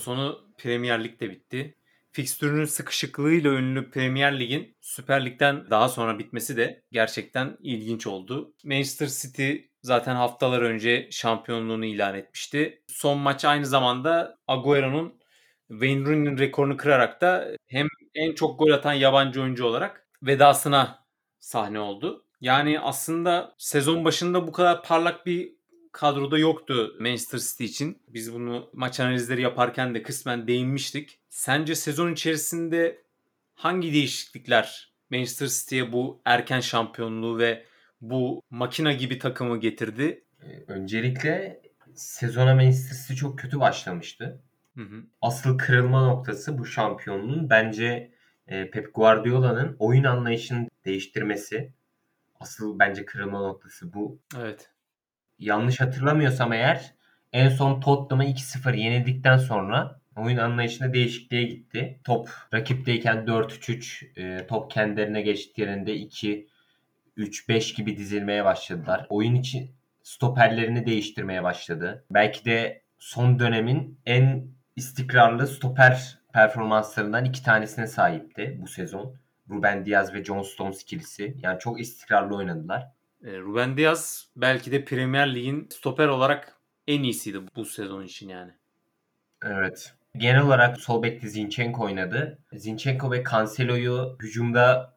sonu Premier Lig bitti. Fikstürünün sıkışıklığıyla ünlü Premier Lig'in Süper Lig'den daha sonra bitmesi de gerçekten ilginç oldu. Manchester City zaten haftalar önce şampiyonluğunu ilan etmişti. Son maç aynı zamanda Agüero'nun Wayne Rooney'nin rekorunu kırarak da hem en çok gol atan yabancı oyuncu olarak vedasına sahne oldu. Yani aslında sezon başında bu kadar parlak bir kadroda yoktu Manchester City için. Biz bunu maç analizleri yaparken de kısmen değinmiştik. Sence sezon içerisinde hangi değişiklikler Manchester City'ye bu erken şampiyonluğu ve bu makina gibi takımı getirdi? Ee, öncelikle sezona Manchester City çok kötü başlamıştı. Hı hı. Asıl kırılma noktası bu şampiyonluğun bence e, Pep Guardiola'nın oyun anlayışını değiştirmesi. Asıl bence kırılma noktası bu. Evet. Yanlış hatırlamıyorsam eğer en son Tottenham'ı 2-0 yenildikten sonra oyun anlayışında değişikliğe gitti. Top rakipteyken 4-3-3, e, top kendilerine geçtiklerinde 2-3-5 gibi dizilmeye başladılar. Oyun için stoperlerini değiştirmeye başladı. Belki de son dönemin en istikrarlı stoper performanslarından iki tanesine sahipti bu sezon. Ruben Diaz ve John Stones ikilisi. Yani çok istikrarlı oynadılar. E, Ruben Diaz belki de Premier Lig'in stoper olarak en iyisiydi bu sezon için yani. Evet. Genel olarak sol bekte Zinchenko oynadı. Zinchenko ve Cancelo'yu hücumda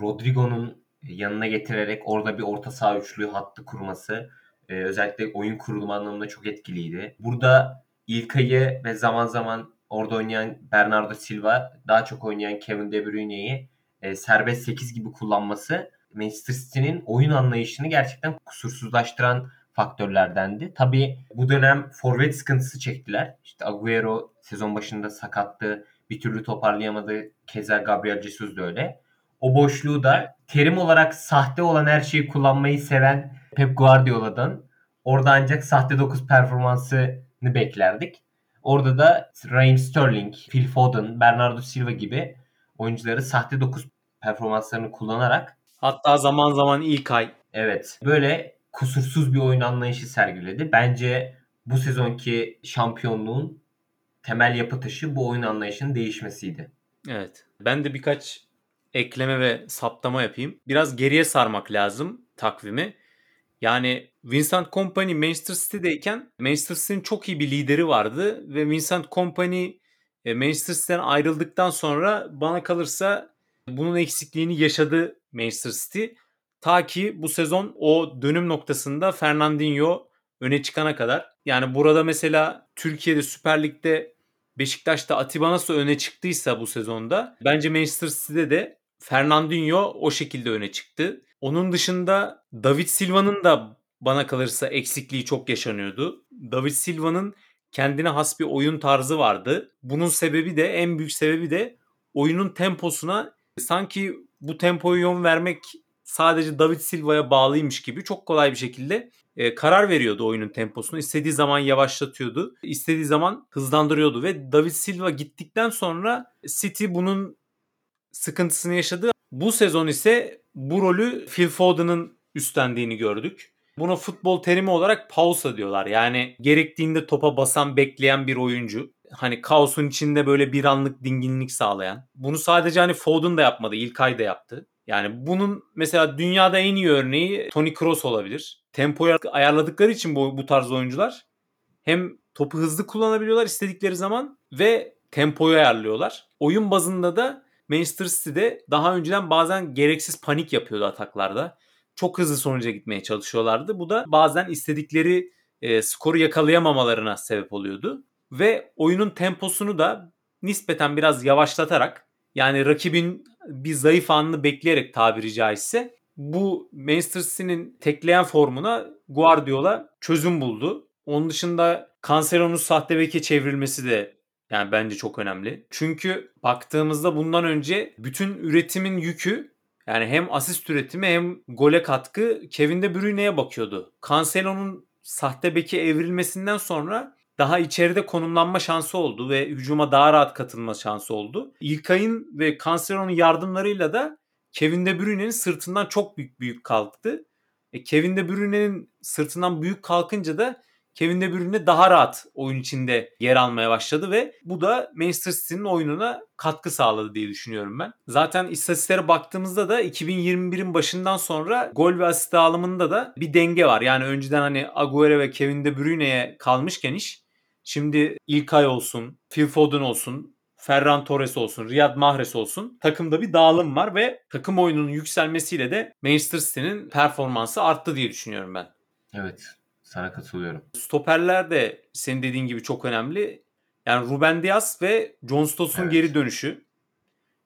Rodrigo'nun yanına getirerek orada bir orta saha üçlü hattı kurması e, özellikle oyun kurulumu anlamında çok etkiliydi. Burada İlkay'ı ve zaman zaman orada oynayan Bernardo Silva, daha çok oynayan Kevin De Bruyne'yi e, serbest 8 gibi kullanması Manchester City'nin oyun anlayışını gerçekten kusursuzlaştıran faktörlerdendi. Tabii bu dönem forvet sıkıntısı çektiler. İşte Agüero sezon başında sakattı. Bir türlü toparlayamadı. Keza Gabriel Jesus da öyle. O boşluğu da terim olarak sahte olan her şeyi kullanmayı seven Pep Guardiola'dan orada ancak sahte 9 performansını beklerdik. Orada da Raheem Sterling, Phil Foden, Bernardo Silva gibi oyuncuları sahte 9 performanslarını kullanarak hatta zaman zaman ilk ay evet böyle kusursuz bir oyun anlayışı sergiledi. Bence bu sezonki şampiyonluğun temel yapı taşı bu oyun anlayışının değişmesiydi. Evet. Ben de birkaç ekleme ve saptama yapayım. Biraz geriye sarmak lazım takvimi. Yani Vincent Kompany Manchester City'deyken Manchester City'nin çok iyi bir lideri vardı ve Vincent Kompany e, Manchester City'den ayrıldıktan sonra bana kalırsa bunun eksikliğini yaşadı Manchester City. Ta ki bu sezon o dönüm noktasında Fernandinho öne çıkana kadar. Yani burada mesela Türkiye'de Süper Lig'de Beşiktaş'ta Atiba nasıl öne çıktıysa bu sezonda bence Manchester City'de de Fernandinho o şekilde öne çıktı. Onun dışında David Silva'nın da bana kalırsa eksikliği çok yaşanıyordu. David Silva'nın kendine has bir oyun tarzı vardı. Bunun sebebi de en büyük sebebi de oyunun temposuna sanki bu tempoyu yön vermek sadece David Silva'ya bağlıymış gibi çok kolay bir şekilde e, karar veriyordu oyunun temposunu. İstediği zaman yavaşlatıyordu. istediği zaman hızlandırıyordu ve David Silva gittikten sonra City bunun sıkıntısını yaşadı. Bu sezon ise bu rolü Phil Foden'ın üstlendiğini gördük. Buna futbol terimi olarak pausa diyorlar. Yani gerektiğinde topa basan, bekleyen bir oyuncu. Hani kaosun içinde böyle bir anlık dinginlik sağlayan. Bunu sadece hani Foden da yapmadı. İlk ay da yaptı. Yani bunun mesela dünyada en iyi örneği Toni Kroos olabilir. Tempoyu ayarladıkları için bu, bu tarz oyuncular hem topu hızlı kullanabiliyorlar istedikleri zaman ve tempoyu ayarlıyorlar. Oyun bazında da Manchester City'de daha önceden bazen gereksiz panik yapıyordu ataklarda. Çok hızlı sonuca gitmeye çalışıyorlardı. Bu da bazen istedikleri e, skoru yakalayamamalarına sebep oluyordu. Ve oyunun temposunu da nispeten biraz yavaşlatarak yani rakibin bir zayıf anını bekleyerek tabiri caizse bu Manchester City'nin tekleyen formuna Guardiola çözüm buldu. Onun dışında Cancelo'nun sahte beke çevrilmesi de yani bence çok önemli. Çünkü baktığımızda bundan önce bütün üretimin yükü yani hem asist üretimi hem gole katkı Kevin De Bruyne'ye bakıyordu. Cancelo'nun sahte beki evrilmesinden sonra daha içeride konumlanma şansı oldu ve hücuma daha rahat katılma şansı oldu. İlkay'ın ve Cancelo'nun yardımlarıyla da Kevin De Bruyne'nin sırtından çok büyük büyük kalktı. E Kevin De Bruyne'nin sırtından büyük kalkınca da Kevin De Bruyne daha rahat oyun içinde yer almaya başladı ve bu da Manchester City'nin oyununa katkı sağladı diye düşünüyorum ben. Zaten istatistiklere baktığımızda da 2021'in başından sonra gol ve asist dağılımında da bir denge var. Yani önceden hani Agüero ve Kevin De Bruyne'ye kalmışken iş şimdi İlkay olsun, Phil Foden olsun, Ferran Torres olsun, Riyad Mahrez olsun takımda bir dağılım var ve takım oyununun yükselmesiyle de Manchester City'nin performansı arttı diye düşünüyorum ben. Evet. Sana katılıyorum. Stoperler de senin dediğin gibi çok önemli. Yani Ruben Dias ve John Stones'un Evet. geri dönüşü.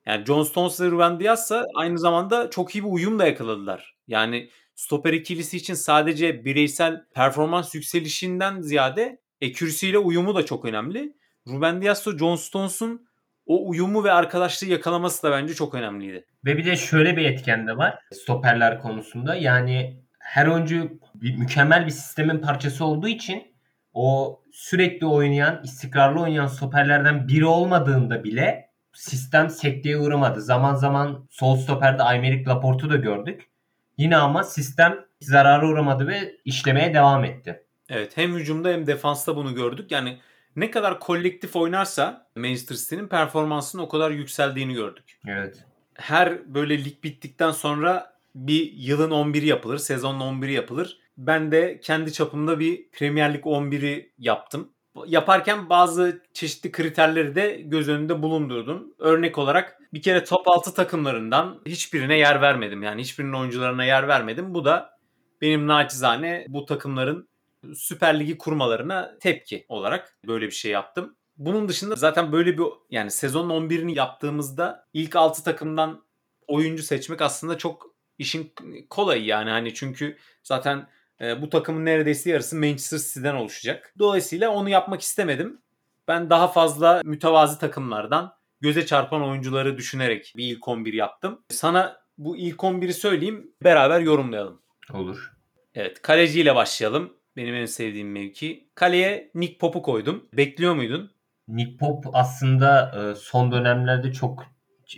Yani John Stones ve Ruben Dias ise aynı zamanda çok iyi bir uyum da yakaladılar. Yani stoper ikilisi için sadece bireysel performans yükselişinden ziyade ekürisiyle uyumu da çok önemli. Ruben Dias ve John Stones'un o uyumu ve arkadaşlığı yakalaması da bence çok önemliydi. Ve bir de şöyle bir etken de var stoperler konusunda. Yani her oyuncu bir, mükemmel bir sistemin parçası olduğu için o sürekli oynayan, istikrarlı oynayan stoperlerden biri olmadığında bile sistem sekteye uğramadı. Zaman zaman sol stoperde Aymeric Laporte'u da gördük. Yine ama sistem zarara uğramadı ve işlemeye devam etti. Evet hem hücumda hem defansta bunu gördük. Yani ne kadar kolektif oynarsa Manchester City'nin performansının o kadar yükseldiğini gördük. Evet. Her böyle lig bittikten sonra bir yılın 11'i yapılır, sezonun 11'i yapılır. Ben de kendi çapımda bir Premier Lig 11'i yaptım. Yaparken bazı çeşitli kriterleri de göz önünde bulundurdum. Örnek olarak bir kere top 6 takımlarından hiçbirine yer vermedim. Yani hiçbirinin oyuncularına yer vermedim. Bu da benim naçizane bu takımların Süper Ligi kurmalarına tepki olarak böyle bir şey yaptım. Bunun dışında zaten böyle bir yani sezonun 11'ini yaptığımızda ilk 6 takımdan oyuncu seçmek aslında çok işin kolayı yani hani çünkü zaten e, bu takımın neredeyse yarısı Manchester City'den oluşacak. Dolayısıyla onu yapmak istemedim. Ben daha fazla mütevazi takımlardan göze çarpan oyuncuları düşünerek bir ilk 11 yaptım. Sana bu ilk 11'i söyleyeyim beraber yorumlayalım. Olur. Evet kaleciyle başlayalım. Benim en sevdiğim mevki. Kaleye Nick Pop'u koydum. Bekliyor muydun? Nick Pop aslında e, son dönemlerde çok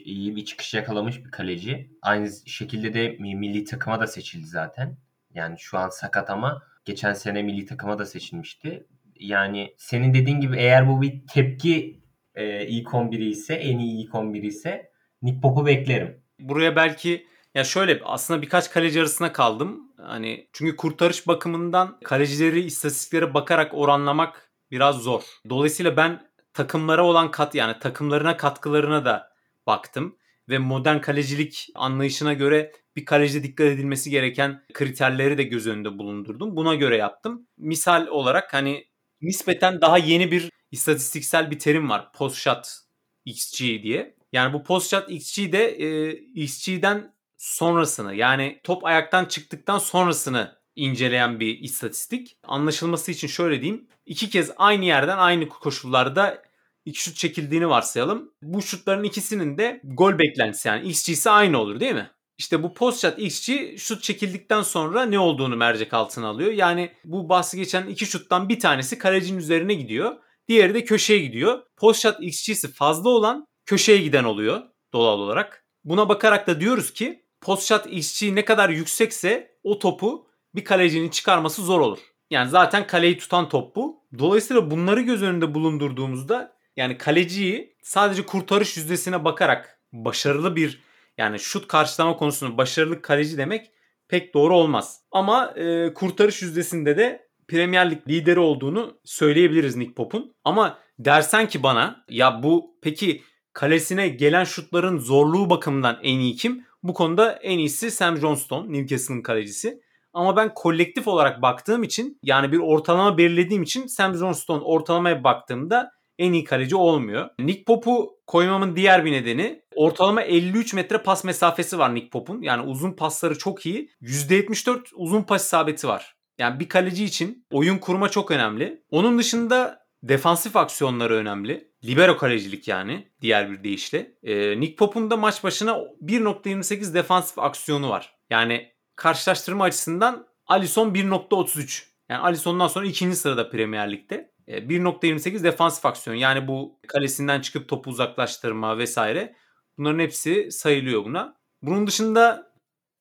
iyi bir çıkış yakalamış bir kaleci. Aynı şekilde de milli takıma da seçildi zaten. Yani şu an sakat ama geçen sene milli takıma da seçilmişti. Yani senin dediğin gibi eğer bu bir tepki e, ilk 11'i ise en iyi ilk 11'i ise Nick Pop'u beklerim. Buraya belki ya şöyle aslında birkaç kaleci arasında kaldım. Hani çünkü kurtarış bakımından kalecileri istatistiklere bakarak oranlamak biraz zor. Dolayısıyla ben takımlara olan kat yani takımlarına katkılarına da baktım ve modern kalecilik anlayışına göre bir kalecide dikkat edilmesi gereken kriterleri de göz önünde bulundurdum. Buna göre yaptım. Misal olarak hani nispeten daha yeni bir istatistiksel bir terim var. Post shot XG diye. Yani bu post shot XG de e, XG'den sonrasını yani top ayaktan çıktıktan sonrasını inceleyen bir istatistik. Anlaşılması için şöyle diyeyim. İki kez aynı yerden aynı koşullarda iki şut çekildiğini varsayalım. Bu şutların ikisinin de gol beklentisi yani XG'si aynı olur değil mi? İşte bu post shot XG şut çekildikten sonra ne olduğunu mercek altına alıyor. Yani bu bahsi geçen iki şuttan bir tanesi kalecinin üzerine gidiyor. Diğeri de köşeye gidiyor. Post shot XG'si fazla olan köşeye giden oluyor doğal olarak. Buna bakarak da diyoruz ki post shot XG ne kadar yüksekse o topu bir kalecinin çıkarması zor olur. Yani zaten kaleyi tutan top bu. Dolayısıyla bunları göz önünde bulundurduğumuzda yani kaleciyi sadece kurtarış yüzdesine bakarak başarılı bir yani şut karşılama konusunda başarılı kaleci demek pek doğru olmaz. Ama e, kurtarış yüzdesinde de Premier Lig lideri olduğunu söyleyebiliriz Nick Pop'un. Ama dersen ki bana ya bu peki kalesine gelen şutların zorluğu bakımından en iyi kim? Bu konuda en iyisi Sam Johnston, Newcastle'ın kalecisi. Ama ben kolektif olarak baktığım için yani bir ortalama belirlediğim için Sam Johnston ortalamaya baktığımda en iyi kaleci olmuyor. Nick Pop'u koymamın diğer bir nedeni ortalama 53 metre pas mesafesi var Nick Pop'un. Yani uzun pasları çok iyi. %74 uzun pas isabeti var. Yani bir kaleci için oyun kurma çok önemli. Onun dışında defansif aksiyonları önemli. Libero kalecilik yani diğer bir deyişle. Ee, Nick Pop'un da maç başına 1.28 defansif aksiyonu var. Yani karşılaştırma açısından Alisson 1.33. Yani Alisson'dan sonra ikinci sırada Premier Lig'de. 1.28 defansif aksiyon. Yani bu kalesinden çıkıp topu uzaklaştırma vesaire. Bunların hepsi sayılıyor buna. Bunun dışında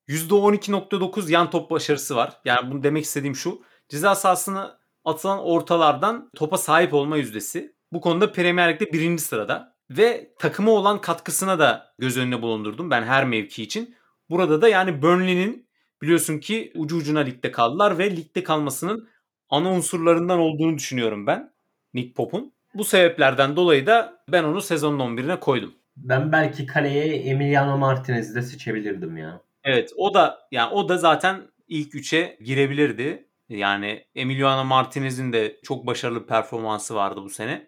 %12.9 yan top başarısı var. Yani bunu demek istediğim şu. Ceza sahasını atılan ortalardan topa sahip olma yüzdesi. Bu konuda Premier Lig'de birinci sırada. Ve takımı olan katkısına da göz önüne bulundurdum ben her mevki için. Burada da yani Burnley'nin biliyorsun ki ucu ucuna ligde kaldılar ve ligde kalmasının ana unsurlarından olduğunu düşünüyorum ben. Nick Pop'un. Bu sebeplerden dolayı da ben onu sezonun 11'ine koydum. Ben belki kaleye Emiliano Martinez'i de seçebilirdim ya. Evet o da yani o da zaten ilk 3'e girebilirdi. Yani Emiliano Martinez'in de çok başarılı performansı vardı bu sene.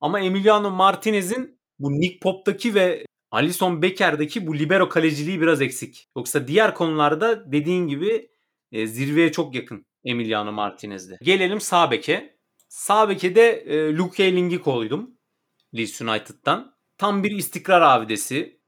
Ama Emiliano Martinez'in bu Nick Pop'taki ve Alisson Becker'deki bu libero kaleciliği biraz eksik. Yoksa diğer konularda dediğin gibi e, zirveye çok yakın Emiliano Martinez'de. Gelelim sağ beke. Sağ beke e, Luke Ayling'i koydum Leeds United'dan. Tam bir istikrar abidesi.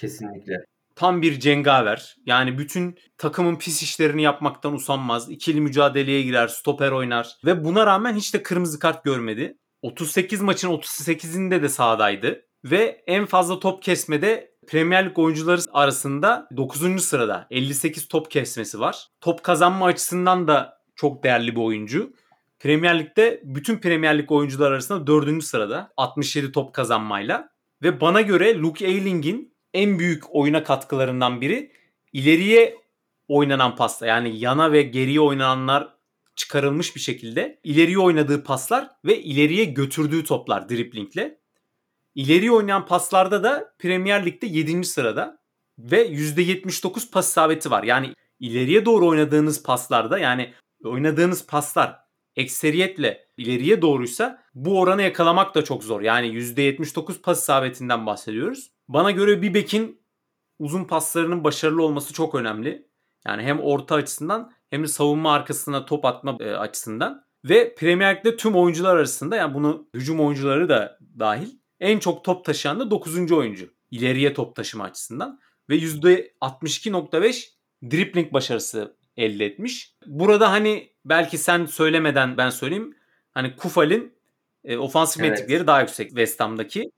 Kesinlikle. Tam bir cengaver. Yani bütün takımın pis işlerini yapmaktan usanmaz. İkili mücadeleye girer, stoper oynar. Ve buna rağmen hiç de kırmızı kart görmedi. 38 maçın 38'inde de sahadaydı. Ve en fazla top kesmede Premier Lig oyuncuları arasında 9. sırada 58 top kesmesi var. Top kazanma açısından da çok değerli bir oyuncu. Premier Lig'de bütün Premier Lig oyuncular arasında 4. sırada 67 top kazanmayla. Ve bana göre Luke Ayling'in en büyük oyuna katkılarından biri ileriye oynanan pasta yani yana ve geriye oynananlar çıkarılmış bir şekilde ileriye oynadığı paslar ve ileriye götürdüğü toplar driplingle. İleriye oynayan paslarda da Premier Lig'de 7. sırada ve %79 pas isabeti var. Yani ileriye doğru oynadığınız paslarda yani oynadığınız paslar ekseriyetle ileriye doğruysa bu oranı yakalamak da çok zor. Yani %79 pas isabetinden bahsediyoruz. Bana göre bir bekin uzun paslarının başarılı olması çok önemli. Yani hem orta açısından hem de savunma arkasına top atma e, açısından. Ve Premier Lig'de tüm oyuncular arasında yani bunu hücum oyuncuları da dahil en çok top taşıyan da 9. oyuncu. İleriye top taşıma açısından. Ve %62.5 dribbling başarısı elde etmiş. Burada hani belki sen söylemeden ben söyleyeyim. Hani Kufal'in e, ofansif evet. metrikleri daha yüksek West Ham'daki.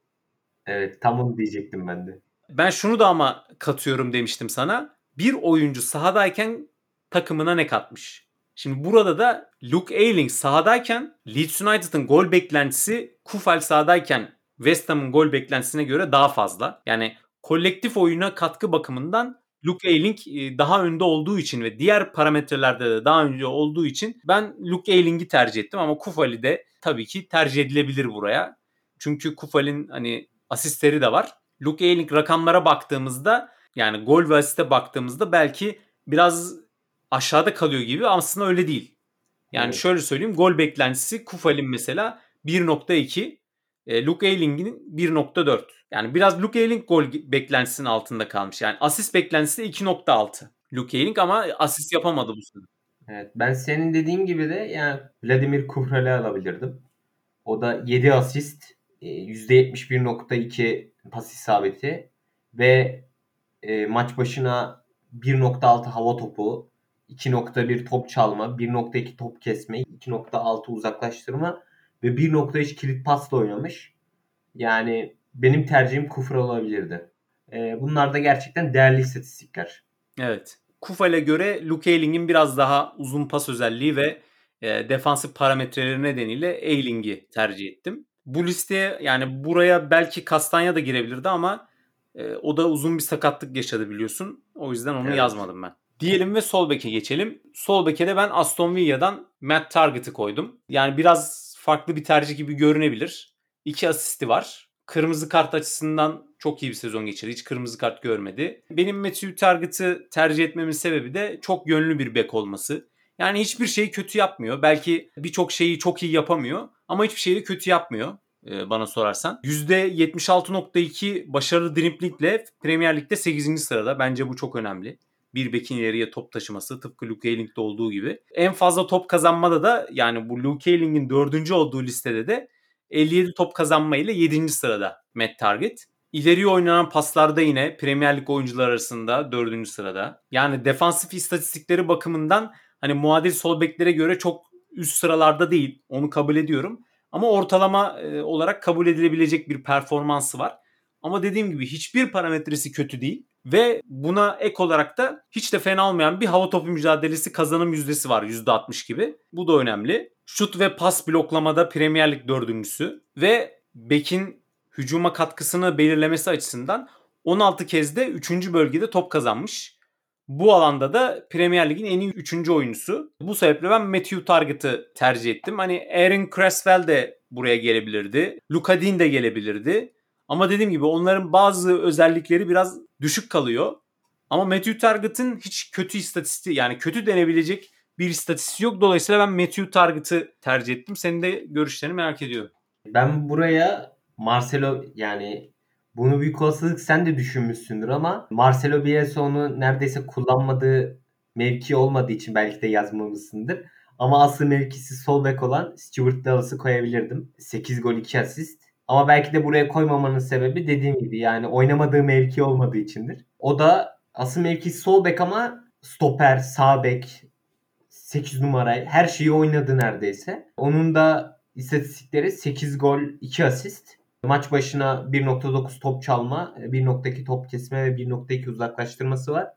Evet tam diyecektim ben de. Ben şunu da ama katıyorum demiştim sana. Bir oyuncu sahadayken takımına ne katmış? Şimdi burada da Luke Ayling sahadayken Leeds United'ın gol beklentisi Kufal sahadayken West Ham'ın gol beklentisine göre daha fazla. Yani kolektif oyuna katkı bakımından Luke Ayling e, daha önde olduğu için ve diğer parametrelerde de daha önce olduğu için ben Luke Ayling'i tercih ettim ama Kufali de tabii ki tercih edilebilir buraya. Çünkü Kufal'in hani asistleri de var. Luke Ayling rakamlara baktığımızda yani gol ve asiste baktığımızda belki biraz aşağıda kalıyor gibi aslında öyle değil. Yani evet. şöyle söyleyeyim gol beklentisi Kufal'in mesela 1.2 e, Luke Ayling'in 1.4. Yani biraz Luke Ayling gol beklentisinin altında kalmış. Yani asist beklentisi de 2.6. Luke Ayling ama asist yapamadı bu sene. Evet, ben senin dediğin gibi de yani Vladimir Kuhral'ı alabilirdim. O da 7 asist, %71.2 e, pas isabeti ve e, maç başına 1.6 hava topu, 2.1 top çalma, 1.2 top kesme, 2.6 uzaklaştırma ve 1.3 kilit pasla oynamış. Yani benim tercihim Kufra olabilirdi. E, bunlar da gerçekten değerli istatistikler. Evet. Kufal'e göre Luke Ayling'in biraz daha uzun pas özelliği ve e, defansif parametreleri nedeniyle Ayling'i tercih ettim. Bu listeye yani buraya belki Kastanya da girebilirdi ama e, o da uzun bir sakatlık yaşadı biliyorsun. O yüzden onu evet. yazmadım ben. Diyelim ve sol beke geçelim. Sol beke de ben Aston Villa'dan Matt Target'ı koydum. Yani biraz farklı bir tercih gibi görünebilir. İki asisti var. Kırmızı kart açısından çok iyi bir sezon geçirdi. Hiç kırmızı kart görmedi. Benim Matthew Target'ı tercih etmemin sebebi de çok yönlü bir bek olması. Yani hiçbir şeyi kötü yapmıyor. Belki birçok şeyi çok iyi yapamıyor ama hiçbir şeyi kötü yapmıyor e, bana sorarsan. %76.2 başarılı driblingle Premier Lig'de 8. sırada. Bence bu çok önemli. Bir bekin ileriye top taşıması tıpkı Luke Ayling'de olduğu gibi. En fazla top kazanmada da yani bu Luke Ayling'in dördüncü olduğu listede de 57 top kazanma ile 7. sırada Matt Target. İleri oynanan paslarda yine Premier Lig oyuncular arasında 4. sırada. Yani defansif istatistikleri bakımından hani muadil sol beklere göre çok üst sıralarda değil. Onu kabul ediyorum. Ama ortalama olarak kabul edilebilecek bir performansı var. Ama dediğim gibi hiçbir parametresi kötü değil. Ve buna ek olarak da hiç de fena olmayan bir hava topu mücadelesi kazanım yüzdesi var %60 gibi. Bu da önemli. Şut ve pas bloklamada Premier Lig dördüncüsü. Ve Beck'in hücuma katkısını belirlemesi açısından 16 kez de 3. bölgede top kazanmış. Bu alanda da Premier Lig'in en iyi 3. oyuncusu. Bu sebeple ben Matthew Target'ı tercih ettim. Hani Aaron Creswell de buraya gelebilirdi. Luka Dean de gelebilirdi. Ama dediğim gibi onların bazı özellikleri biraz düşük kalıyor. Ama Matthew Target'ın hiç kötü istatistiği yani kötü denebilecek bir istatistiği yok. Dolayısıyla ben Matthew Target'ı tercih ettim. Senin de görüşlerini merak ediyorum. Ben buraya Marcelo yani bunu büyük olasılık sen de düşünmüşsündür ama Marcelo Bielsa onu neredeyse kullanmadığı mevki olmadığı için belki de yazmamışsındır. Ama asıl mevkisi sol bek olan Stuart Dallas'ı koyabilirdim. 8 gol 2 asist. Ama belki de buraya koymamanın sebebi dediğim gibi yani oynamadığı mevki olmadığı içindir. O da asıl mevkisi sol bek ama stoper, sağ bek, 8 numara her şeyi oynadı neredeyse. Onun da istatistikleri 8 gol 2 asist. Maç başına 1.9 top çalma, 1.2 top kesme ve 1.2 uzaklaştırması var.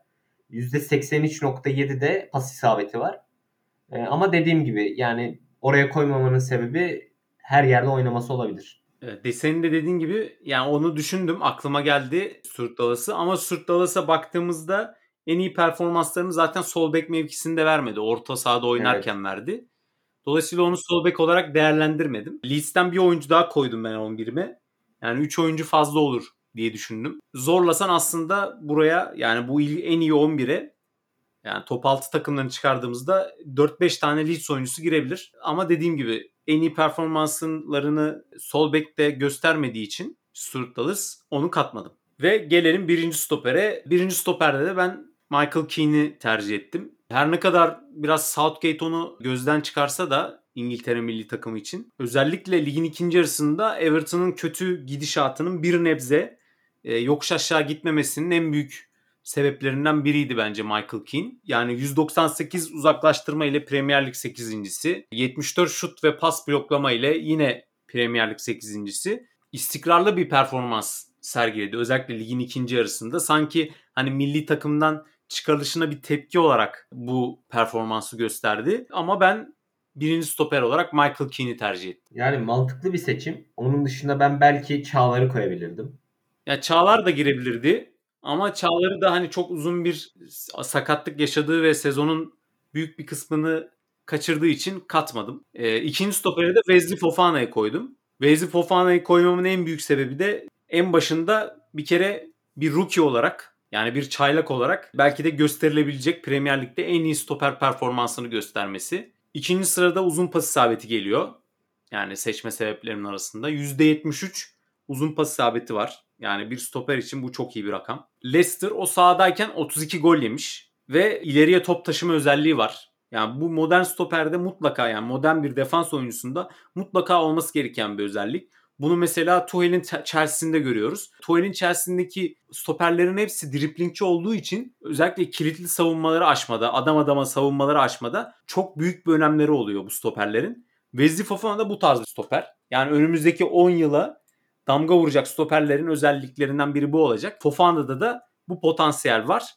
%83.7 de pas isabeti var. Ee, ama dediğim gibi yani oraya koymamanın sebebi her yerde oynaması olabilir. Evet, senin de dediğin gibi yani onu düşündüm aklıma geldi Stuart Dallas'ı ama Stuart Dallas'a baktığımızda en iyi performanslarını zaten sol bek mevkisinde vermedi. Orta sahada oynarken evet. verdi. Dolayısıyla onu sol bek olarak değerlendirmedim. Leeds'ten bir oyuncu daha koydum ben 11'ime. Yani 3 oyuncu fazla olur diye düşündüm. Zorlasan aslında buraya yani bu en iyi 11'e yani top altı takımlarını çıkardığımızda 4-5 tane Leeds oyuncusu girebilir. Ama dediğim gibi en iyi performanslarını sol bekte göstermediği için Stuart Dallas onu katmadım. Ve gelelim birinci stopere. Birinci stoperde de ben Michael Keane'i tercih ettim. Her ne kadar biraz Southgate onu gözden çıkarsa da İngiltere milli takımı için. Özellikle ligin ikinci yarısında Everton'ın kötü gidişatının bir nebze e, yokuş aşağı gitmemesinin en büyük sebeplerinden biriydi bence Michael Keane. Yani 198 uzaklaştırma ile Premier Lig 8.si, 74 şut ve pas bloklama ile yine Premier Lig 8.si. İstikrarlı bir performans sergiledi. Özellikle ligin ikinci yarısında. Sanki hani milli takımdan çıkarılışına bir tepki olarak bu performansı gösterdi. Ama ben birinci stoper olarak Michael Keane'i tercih ettim. Yani mantıklı bir seçim. Onun dışında ben belki Çağlar'ı koyabilirdim. Ya Çağlar da girebilirdi. Ama Çağlar'ı da hani çok uzun bir sakatlık yaşadığı ve sezonun büyük bir kısmını kaçırdığı için katmadım. E, ikinci stopere de Wesley Fofana'yı koydum. Wesley Fofana'yı koymamın en büyük sebebi de en başında bir kere bir rookie olarak yani bir çaylak olarak belki de gösterilebilecek Premier Lig'de en iyi stoper performansını göstermesi. İkinci sırada uzun pas isabeti geliyor. Yani seçme sebeplerimin arasında. %73 uzun pas isabeti var. Yani bir stoper için bu çok iyi bir rakam. Leicester o sahadayken 32 gol yemiş ve ileriye top taşıma özelliği var. Yani bu modern stoperde mutlaka yani modern bir defans oyuncusunda mutlaka olması gereken bir özellik. Bunu mesela Tuchel'in Chelsea'sinde görüyoruz. Tuchel'in Chelsea'deki stoperlerin hepsi driplingçi olduğu için özellikle kilitli savunmaları aşmada, adam adama savunmaları aşmada çok büyük bir önemleri oluyor bu stoperlerin. Wesley Fofana da bu tarz bir stoper. Yani önümüzdeki 10 yıla damga vuracak stoperlerin özelliklerinden biri bu olacak. Fofana'da da bu potansiyel var.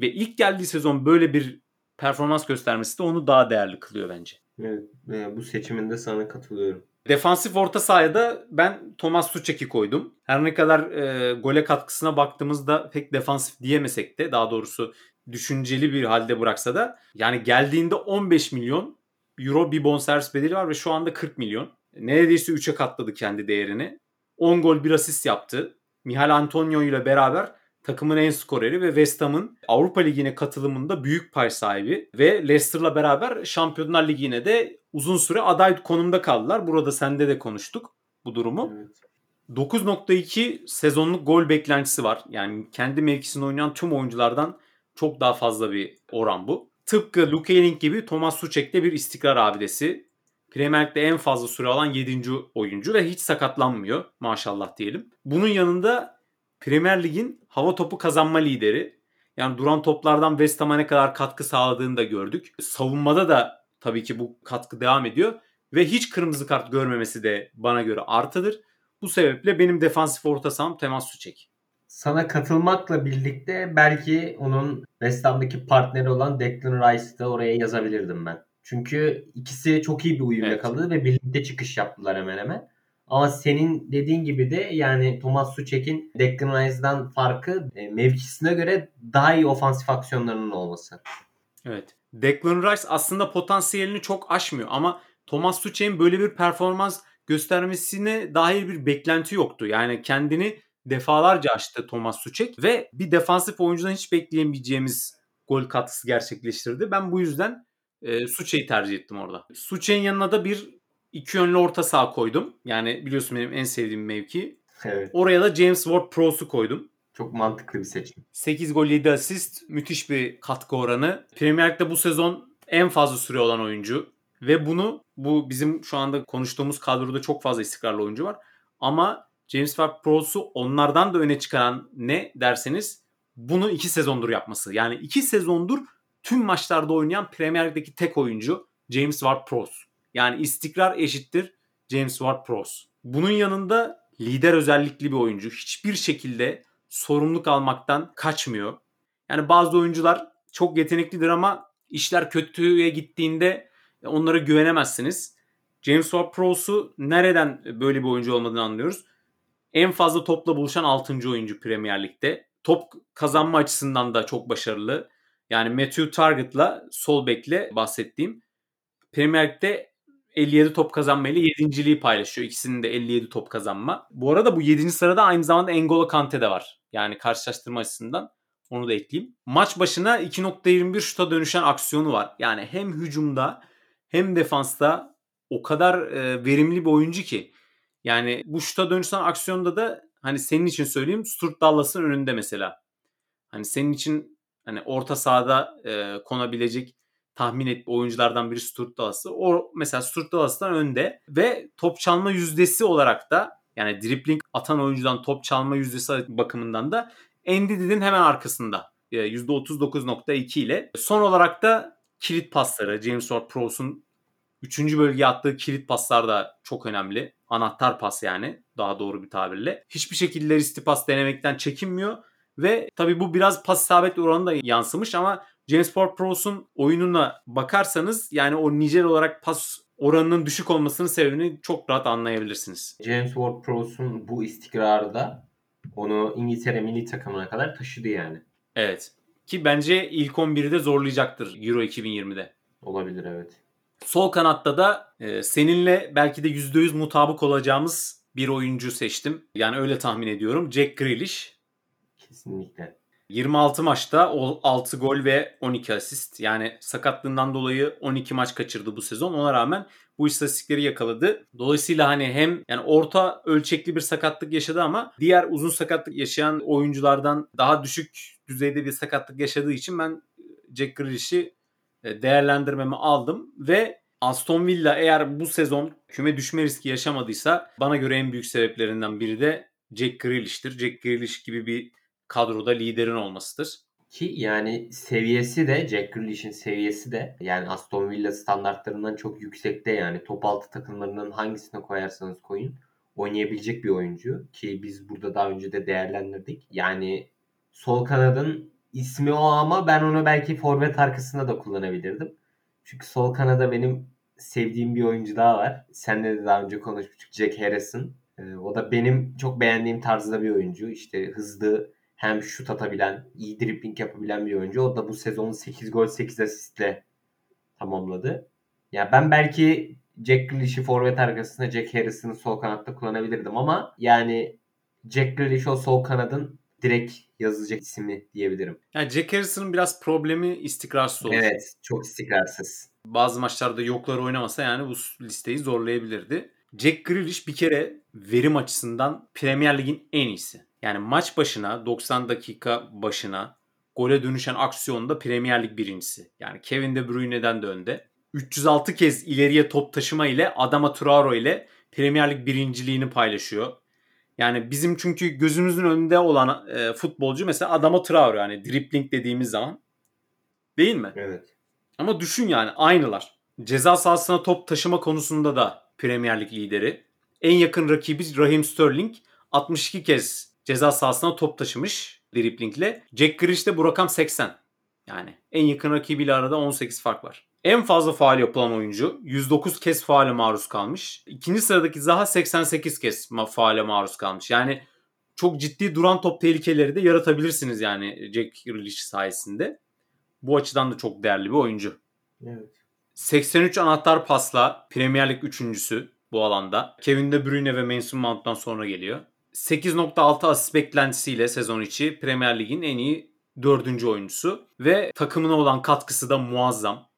Ve ilk geldiği sezon böyle bir performans göstermesi de onu daha değerli kılıyor bence. Evet, bu seçiminde sana katılıyorum. Defansif orta sahaya da ben Thomas Suchek'i koydum. Her ne kadar e, gole katkısına baktığımızda pek defansif diyemesek de daha doğrusu düşünceli bir halde bıraksa da yani geldiğinde 15 milyon euro bir bonservis bedeli var ve şu anda 40 milyon. Neredeyse 3'e katladı kendi değerini. 10 gol 1 asist yaptı. Mihal Antonio ile beraber takımın en skoreri ve West Ham'ın Avrupa Ligi'ne katılımında büyük pay sahibi ve Leicester'la beraber Şampiyonlar Ligi'ne de uzun süre aday konumda kaldılar. Burada sende de konuştuk bu durumu. Evet. 9.2 sezonluk gol beklentisi var. Yani kendi mevkisinde oynayan tüm oyunculardan çok daha fazla bir oran bu. Tıpkı Luke Ayling gibi Thomas Suchek de bir istikrar abidesi. Premier Lig'de en fazla süre alan 7. oyuncu ve hiç sakatlanmıyor maşallah diyelim. Bunun yanında Premier Lig'in hava topu kazanma lideri. Yani duran toplardan West Ham'a ne kadar katkı sağladığını da gördük. Savunmada da tabii ki bu katkı devam ediyor. Ve hiç kırmızı kart görmemesi de bana göre artıdır. Bu sebeple benim defansif orta saham Temas Suçek. sana katılmakla birlikte belki onun West Ham'daki partneri olan Declan Rice'ı da oraya yazabilirdim ben. Çünkü ikisi çok iyi bir uyum Evet. yakaladı ve birlikte çıkış yaptılar hemen hemen. Ama senin dediğin gibi de yani Thomas Suchek'in Declan Rice'dan farkı e, mevkisine göre daha iyi ofansif aksiyonlarının olması. Evet. Declan Rice aslında potansiyelini çok aşmıyor ama Thomas Tuchel'in böyle bir performans göstermesine dair bir beklenti yoktu. Yani kendini defalarca aştı Thomas Tuchel ve bir defansif oyuncudan hiç bekleyemeyeceğimiz gol katkısı gerçekleştirdi. Ben bu yüzden e, Suçe'yi tercih ettim orada. Suçe'nin yanına da bir iki yönlü orta saha koydum. Yani biliyorsun benim en sevdiğim mevki. Evet. Oraya da James Ward-Prowse'u koydum. Çok mantıklı bir seçim. 8 gol 7 asist müthiş bir katkı oranı. Premier Lig'de bu sezon en fazla süre olan oyuncu. Ve bunu bu bizim şu anda konuştuğumuz kadroda çok fazla istikrarlı oyuncu var. Ama James Ward-Prowse'u onlardan da öne çıkaran ne derseniz bunu 2 sezondur yapması. Yani 2 sezondur tüm maçlarda oynayan Premier Lig'deki tek oyuncu James Ward-Prowse. Yani istikrar eşittir James Ward-Prowse. Bunun yanında lider özellikli bir oyuncu. Hiçbir şekilde sorumluluk almaktan kaçmıyor. Yani bazı oyuncular çok yeteneklidir ama işler kötüye gittiğinde onlara güvenemezsiniz. James Ward-Prowse'u nereden böyle bir oyuncu olmadığını anlıyoruz. En fazla topla buluşan 6. oyuncu Premier Lig'de. Top kazanma açısından da çok başarılı. Yani Matthew Target'la sol bekle bahsettiğim Premier Lig'de 57 top kazanma ile 7.liği paylaşıyor. İkisinin de 57 top kazanma. Bu arada bu 7. sırada aynı zamanda N'Golo Kante de var. Yani karşılaştırma açısından onu da ekleyeyim. Maç başına 2.21 şuta dönüşen aksiyonu var. Yani hem hücumda hem defansta o kadar e, verimli bir oyuncu ki. Yani bu şuta dönüşen aksiyonda da hani senin için söyleyeyim Stuart Dallas'ın önünde mesela. Hani senin için hani orta sahada e, konabilecek tahmin et oyunculardan biri Stuart Dallas'ı. O mesela Stuart Dallas'tan önde ve top çalma yüzdesi olarak da yani dribbling atan oyuncudan top çalma yüzdesi bakımından da Endidid'in hemen arkasında. E, %39.2 ile. Son olarak da kilit pasları. James Ward-Prowse'un 3. bölgeye attığı kilit paslar da çok önemli. Anahtar pas yani daha doğru bir tabirle. Hiçbir şekilde riskli pas denemekten çekinmiyor. Ve tabii bu biraz pas isabet oranı da yansımış ama James Ward-Prowse'un oyununa bakarsanız yani o nicel olarak pas oranının düşük olmasının sebebini çok rahat anlayabilirsiniz. James Ward-Prowse'un bu istikrarı da onu İngiltere milli takımına kadar taşıdı yani. Evet. Ki bence ilk 11'de zorlayacaktır Euro 2020'de. Olabilir evet. Sol kanatta da e, seninle belki de %100 mutabık olacağımız bir oyuncu seçtim. Yani öyle tahmin ediyorum. Jack Grealish. Kesinlikle. 26 maçta 6 gol ve 12 asist. Yani sakatlığından dolayı 12 maç kaçırdı bu sezon. Ona rağmen bu istatistikleri yakaladı. Dolayısıyla hani hem yani orta ölçekli bir sakatlık yaşadı ama diğer uzun sakatlık yaşayan oyunculardan daha düşük düzeyde bir sakatlık yaşadığı için ben Jack Grealish'i değerlendirmemi aldım ve Aston Villa eğer bu sezon küme düşme riski yaşamadıysa bana göre en büyük sebeplerinden biri de Jack Grealish'tir. Jack Grealish gibi bir kadroda liderin olmasıdır. Ki yani seviyesi de Jack Grealish'in seviyesi de yani Aston Villa standartlarından çok yüksekte yani top altı takımlarının hangisine koyarsanız koyun oynayabilecek bir oyuncu ki biz burada daha önce de değerlendirdik. Yani sol kanadın ismi o ama ben onu belki forvet arkasında da kullanabilirdim. Çünkü sol kanada benim sevdiğim bir oyuncu daha var. Senle de daha önce konuşmuştuk Jack Harrison. Ee, o da benim çok beğendiğim tarzda bir oyuncu. İşte hızlı, hem şut atabilen, iyi dribbling yapabilen bir oyuncu. O da bu sezonu 8 gol 8 asistle tamamladı. Ya ben belki Jack Grealish'i forvet arkasına Jack Harrison'ı sol kanatta kullanabilirdim ama yani Jack Grealish o sol kanadın direkt yazılacak ismi diyebilirim. Yani Jack Harrison'ın biraz problemi istikrarsız olur. Evet, çok istikrarsız. Bazı maçlarda yoklar oynamasa yani bu listeyi zorlayabilirdi. Jack Grealish bir kere verim açısından Premier Lig'in en iyisi. Yani maç başına 90 dakika başına gole dönüşen aksiyonda Premier Lig birincisi. Yani Kevin De Bruyne'den de önde. 306 kez ileriye top taşıma ile Adama Traore ile Premier Lig birinciliğini paylaşıyor. Yani bizim çünkü gözümüzün önünde olan e, futbolcu mesela Adama Traore yani dribbling dediğimiz zaman. Değil mi? Evet. Ama düşün yani aynılar. Ceza sahasına top taşıma konusunda da Premier Lig lideri. En yakın rakibi Raheem Sterling 62 kez ceza sahasına top taşımış driplingle. Jack Grealish bu rakam 80. Yani en yakın rakibiyle arada 18 fark var. En fazla faal yapılan oyuncu 109 kez faale maruz kalmış. İkinci sıradaki Zaha 88 kez faale maruz kalmış. Yani çok ciddi duran top tehlikeleri de yaratabilirsiniz yani Jack Grealish sayesinde. Bu açıdan da çok değerli bir oyuncu. Evet. 83 anahtar pasla Premier Lig üçüncüsü bu alanda. Kevin De Bruyne ve Mason Mount'tan sonra geliyor. 8.6 asist beklentisiyle sezon içi Premier Lig'in en iyi dördüncü oyuncusu. Ve takımına olan katkısı da muazzam.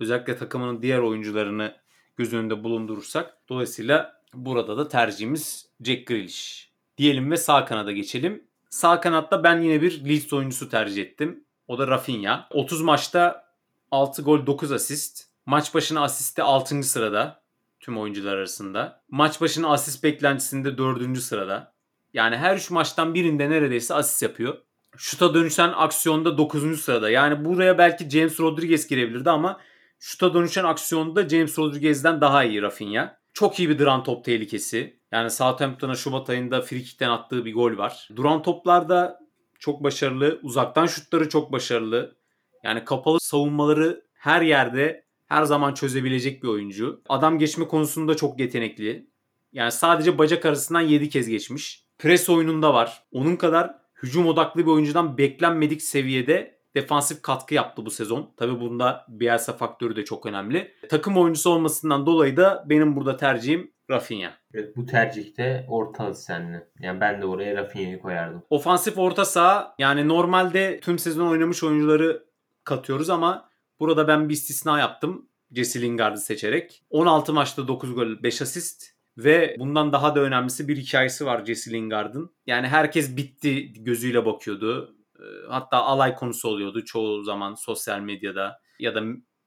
Özellikle takımının diğer oyuncularını göz önünde bulundurursak. Dolayısıyla burada da tercihimiz Jack Grealish. Diyelim ve sağ kanada geçelim. Sağ kanatta ben yine bir Leeds oyuncusu tercih ettim. O da Rafinha. 30 maçta 6 gol 9 asist. Maç başına asiste 6. sırada tüm oyuncular arasında. Maç başına asist beklentisinde 4. sırada. Yani her 3 maçtan birinde neredeyse asist yapıyor. Şuta dönüşen aksiyonda 9. sırada. Yani buraya belki James Rodriguez girebilirdi ama şuta dönüşen aksiyonda James Rodriguez'den daha iyi Rafinha. Çok iyi bir duran top tehlikesi. Yani Southampton'a Şubat ayında frikikten attığı bir gol var. Duran toplarda çok başarılı. Uzaktan şutları çok başarılı. Yani kapalı savunmaları her yerde her zaman çözebilecek bir oyuncu. Adam geçme konusunda çok yetenekli. Yani sadece bacak arasından 7 kez geçmiş. Pres oyununda var. Onun kadar hücum odaklı bir oyuncudan beklenmedik seviyede defansif katkı yaptı bu sezon. Tabi bunda Bielsa faktörü de çok önemli. Takım oyuncusu olmasından dolayı da benim burada tercihim Rafinha. Evet bu tercihte orta senli. Yani ben de oraya Rafinha'yı koyardım. Ofansif orta saha yani normalde tüm sezon oynamış oyuncuları katıyoruz ama burada ben bir istisna yaptım. Jesse Lingard'ı seçerek. 16 maçta 9 gol 5 asist ve bundan daha da önemlisi bir hikayesi var Jesse Lingard'ın. Yani herkes bitti gözüyle bakıyordu. Ee, hatta alay konusu oluyordu çoğu zaman sosyal medyada ya da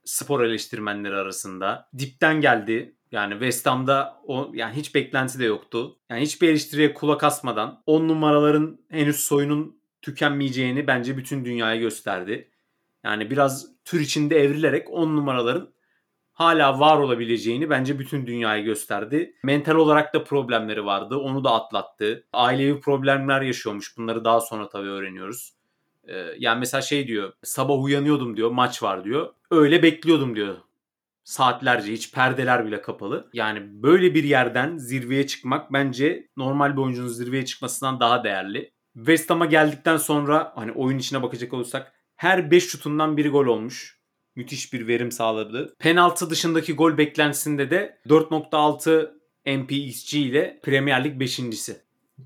spor eleştirmenleri arasında. Dipten geldi. Yani West Ham'da o yani hiç beklenti de yoktu. Yani hiçbir eleştiriye kulak asmadan 10 numaraların henüz soyunun tükenmeyeceğini bence bütün dünyaya gösterdi. Yani biraz tür içinde evrilerek 10 numaraların hala var olabileceğini bence bütün dünyaya gösterdi. Mental olarak da problemleri vardı. Onu da atlattı. Ailevi problemler yaşıyormuş. Bunları daha sonra tabii öğreniyoruz. Ee, yani mesela şey diyor. Sabah uyanıyordum diyor. Maç var diyor. Öyle bekliyordum diyor. Saatlerce hiç perdeler bile kapalı. Yani böyle bir yerden zirveye çıkmak bence normal bir oyuncunun zirveye çıkmasından daha değerli. West Ham'a geldikten sonra hani oyun içine bakacak olursak her 5 şutundan biri gol olmuş müthiş bir verim sağladı. Penaltı dışındaki gol beklentisinde de 4.6 MPXG ile Premier Lig 5.si.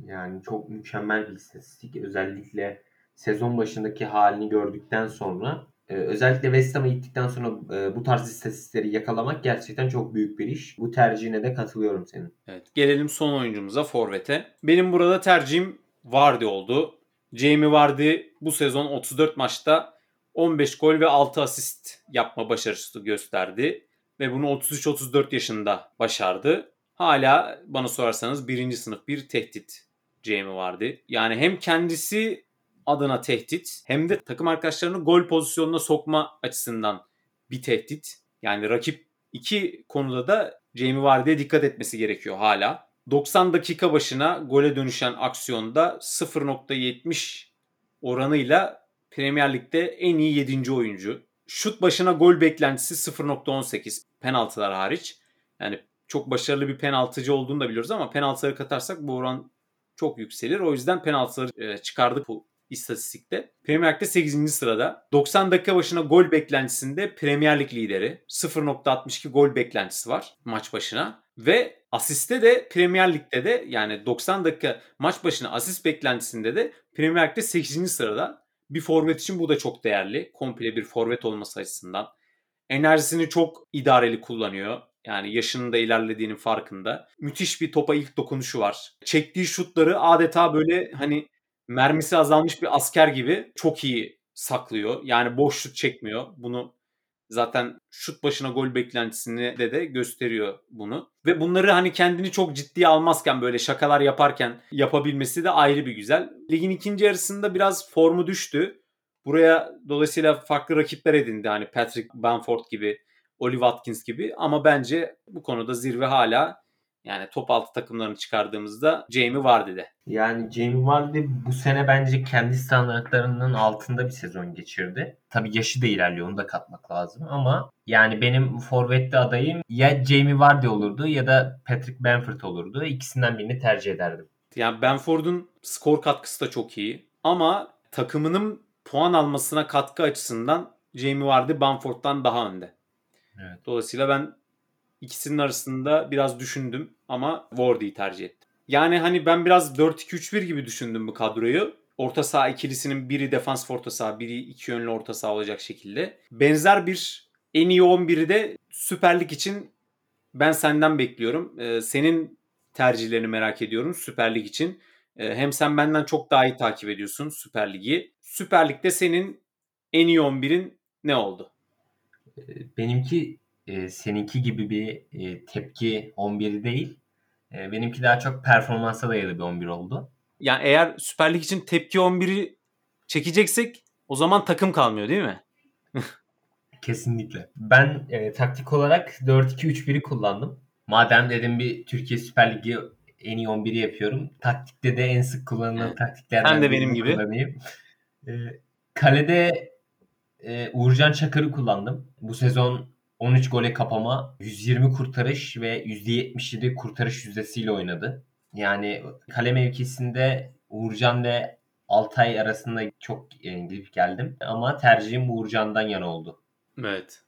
Yani çok mükemmel bir istatistik. Özellikle sezon başındaki halini gördükten sonra e, özellikle West Ham'a gittikten sonra e, bu tarz istatistikleri yakalamak gerçekten çok büyük bir iş. Bu tercihine de katılıyorum senin. Evet. Gelelim son oyuncumuza Forvet'e. Benim burada tercihim Vardy oldu. Jamie Vardy bu sezon 34 maçta 15 gol ve 6 asist yapma başarısı gösterdi. Ve bunu 33-34 yaşında başardı. Hala bana sorarsanız birinci sınıf bir tehdit Jamie vardı. Yani hem kendisi adına tehdit hem de takım arkadaşlarını gol pozisyonuna sokma açısından bir tehdit. Yani rakip iki konuda da Jamie Vardy'ye dikkat etmesi gerekiyor hala. 90 dakika başına gole dönüşen aksiyonda 0.70 oranıyla Premier Lig'de en iyi 7. oyuncu. Şut başına gol beklentisi 0.18 penaltılar hariç. Yani çok başarılı bir penaltıcı olduğunu da biliyoruz ama penaltıları katarsak bu oran çok yükselir. O yüzden penaltıları e, çıkardık bu istatistikte. Premier Lig'de 8. sırada. 90 dakika başına gol beklentisinde Premier Lig lideri. 0.62 gol beklentisi var maç başına. Ve asiste de Premier Lig'de de yani 90 dakika maç başına asist beklentisinde de Premier Lig'de 8. sırada. Bir forvet için bu da çok değerli. Komple bir forvet olması açısından. Enerjisini çok idareli kullanıyor. Yani yaşının da ilerlediğinin farkında. Müthiş bir topa ilk dokunuşu var. Çektiği şutları adeta böyle hani mermisi azalmış bir asker gibi çok iyi saklıyor. Yani boş şut çekmiyor. Bunu zaten şut başına gol beklentisini de de gösteriyor bunu. Ve bunları hani kendini çok ciddiye almazken böyle şakalar yaparken yapabilmesi de ayrı bir güzel. Ligin ikinci yarısında biraz formu düştü. Buraya dolayısıyla farklı rakipler edindi. Hani Patrick Bamford gibi, Oli Watkins gibi ama bence bu konuda zirve hala Yani top altı takımlarını çıkardığımızda Jamie Vardy'de. Yani Jamie Vardy bu sene bence kendi standartlarının altında bir sezon geçirdi. Tabii yaşı da ilerliyor onu da katmak lazım ama yani benim forvetli adayım ya Jamie Vardy olurdu ya da Patrick Bamford olurdu. İkisinden birini tercih ederdim. Yani Bamford'un skor katkısı da çok iyi ama takımının puan almasına katkı açısından Jamie Vardy Bamford'dan daha önde. Evet. Dolayısıyla ben ikisinin arasında biraz düşündüm ama Wardy'yi tercih ettim. Yani hani ben biraz 4-2-3-1 gibi düşündüm bu kadroyu. Orta saha ikilisinin biri defans orta saha, biri iki yönlü orta saha olacak şekilde. Benzer bir en iyi 11'i de Süper Lig için ben senden bekliyorum. Ee, senin tercihlerini merak ediyorum Süper Lig için. Ee, hem sen benden çok daha iyi takip ediyorsun Süper Lig'i. Süper Lig'de senin en iyi 11'in ne oldu? Benimki e, seninki gibi bir e, tepki 11 değil. E, benimki daha çok performansa dayalı bir 11 oldu. Yani eğer Süper Lig için tepki 11'i çekeceksek o zaman takım kalmıyor değil mi? Kesinlikle. Ben e, taktik olarak 4-2-3-1'i kullandım. Madem dedim bir Türkiye Süper Ligi en iyi 11'i yapıyorum. Taktikte de en sık kullanılan Evet. taktiklerden Sen de benim gibi. kullanayım. E, kalede e, Uğurcan Çakır'ı kullandım. Bu sezon 13 gole kapama, 120 kurtarış ve %77 kurtarış yüzdesiyle oynadı. Yani kale mevkisinde Uğurcan ve Altay arasında çok e, gidip geldim. Ama tercihim Uğurcan'dan yana oldu. Evet.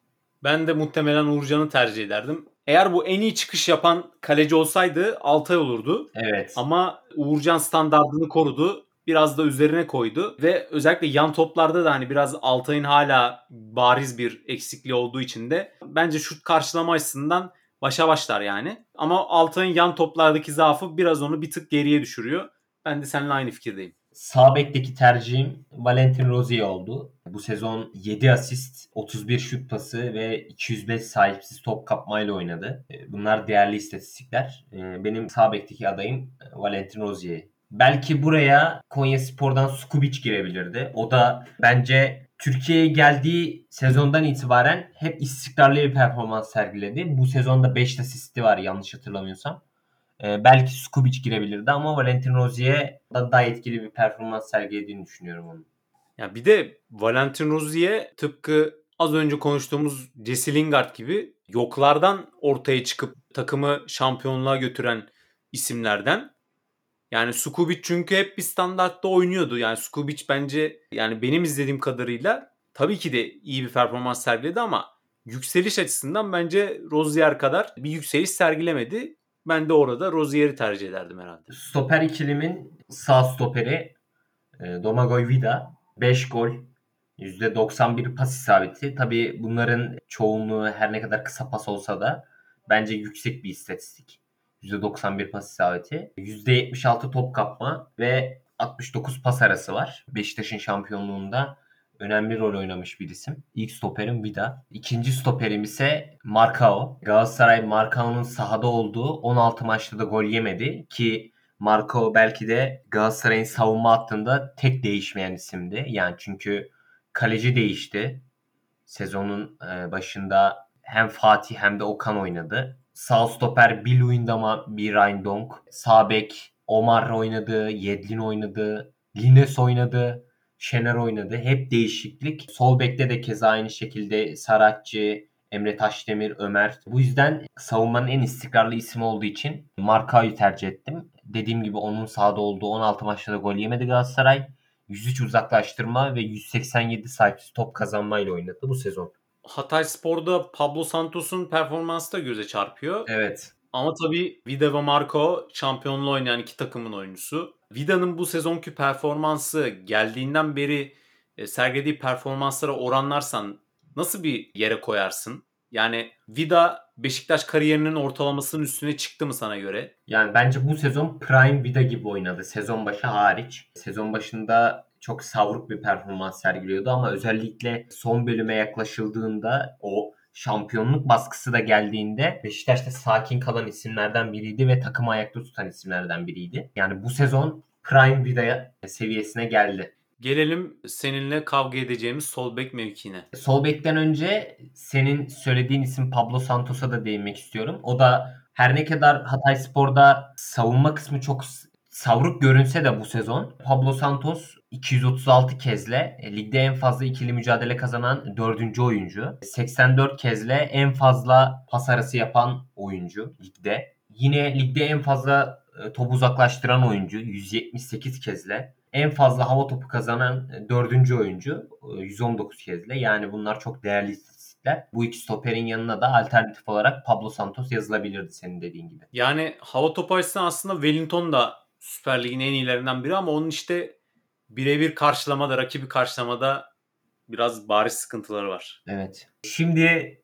Ben de muhtemelen Uğurcan'ı tercih ederdim. Eğer bu en iyi çıkış yapan kaleci olsaydı Altay olurdu. Evet. Ama Uğurcan standartını korudu. Biraz da üzerine koydu. Ve özellikle yan toplarda da hani biraz Altay'ın hala bariz bir eksikliği olduğu için de bence şut karşılama açısından başa başlar yani. Ama Altay'ın yan toplardaki zaafı biraz onu bir tık geriye düşürüyor. Ben de seninle aynı fikirdeyim. Sağ bekteki tercihim Valentin Rozier oldu. Bu sezon 7 asist, 31 şut pası ve 205 sahipsiz top kapmayla oynadı. E, Bunlar değerli istatistikler. E, Benim sağ bekteki adayım Valentin Rozier. Belki buraya Konya Spor'dan Skubic girebilirdi. O da bence Türkiye'ye geldiği sezondan itibaren hep istikrarlı bir performans sergiledi. Bu sezonda 5 asisti var yanlış hatırlamıyorsam. Ee, belki Skubic girebilirdi ama Valentin Rozier da daha etkili bir performans sergilediğini düşünüyorum onun. Ya bir de Valentin Rozier tıpkı az önce konuştuğumuz Jesse Lingard gibi yoklardan ortaya çıkıp takımı şampiyonluğa götüren isimlerden. Yani Skubic çünkü hep bir standartta oynuyordu. Yani Skubic bence yani benim izlediğim kadarıyla tabii ki de iyi bir performans sergiledi ama yükseliş açısından bence Rozier kadar bir yükseliş sergilemedi. Ben de orada Rozier'i tercih ederdim herhalde. Stoper ikilimin sağ stoperi e, Domagoj Vida. 5 gol, %91 pas isabeti. Tabii bunların çoğunluğu her ne kadar kısa pas olsa da bence yüksek bir istatistik. %91 pas isabeti. %76 top kapma ve 69 pas arası var. Beşiktaş'ın şampiyonluğunda önemli rol oynamış bir isim. İlk stoperim Vida. İkinci stoperim ise Marcao. Galatasaray Marcao'nun sahada olduğu 16 maçta da gol yemedi ki Marcao belki de Galatasaray'ın savunma hattında tek değişmeyen isimdi. Yani çünkü kaleci değişti. Sezonun e, başında hem Fatih hem de Okan oynadı. Sağ stoper bir Luyendama, bir Ryan Donk. Sağ bek Omar oynadı, Yedlin oynadı, Lines oynadı, Şener oynadı. Hep değişiklik. Sol bekte de keza aynı şekilde Saratçı, Emre Taşdemir, Ömer. Bu yüzden savunmanın en istikrarlı ismi olduğu için Markao'yu tercih ettim. Dediğim gibi onun sahada olduğu 16 maçta da gol yemedi Galatasaray. 103 uzaklaştırma ve 187 sahipsiz top kazanmayla oynadı bu sezon. Hatay Spor'da Pablo Santos'un performansı da göze çarpıyor. Evet. Ama tabii Vida ve Marco şampiyonluğu oynayan iki takımın oyuncusu. Vida'nın bu sezonki performansı geldiğinden beri e, sergilediği performanslara oranlarsan nasıl bir yere koyarsın? Yani Vida Beşiktaş kariyerinin ortalamasının üstüne çıktı mı sana göre? Yani bence bu sezon Prime Vida gibi oynadı. Sezon başı hariç. Sezon başında çok savruk bir performans sergiliyordu ama özellikle son bölüme yaklaşıldığında o şampiyonluk baskısı da geldiğinde Beşiktaş'ta sakin kalan isimlerden biriydi ve takımı ayakta tutan isimlerden biriydi. Yani bu sezon Prime Vida seviyesine geldi. Gelelim seninle kavga edeceğimiz sol bek mevkine. Sol bekten önce senin söylediğin isim Pablo Santos'a da değinmek istiyorum. O da Her ne kadar Hatay Spor'da savunma kısmı çok savruk görünse de bu sezon Pablo Santos 236 kezle e, ligde en fazla ikili mücadele kazanan 4. oyuncu. 84 kezle en fazla pas arası yapan oyuncu ligde. Yine ligde en fazla e, top uzaklaştıran oyuncu 178 kezle. En fazla hava topu kazanan 4. E, oyuncu 119 kezle. Yani bunlar çok değerli istatistikler. Bu iki stoperin yanına da alternatif olarak Pablo Santos yazılabilirdi senin dediğin gibi. Yani hava topu açısından aslında Wellington da Süper Lig'in en iyilerinden biri ama onun işte birebir karşılamada, rakibi karşılamada biraz bariz sıkıntıları var. Evet. Şimdi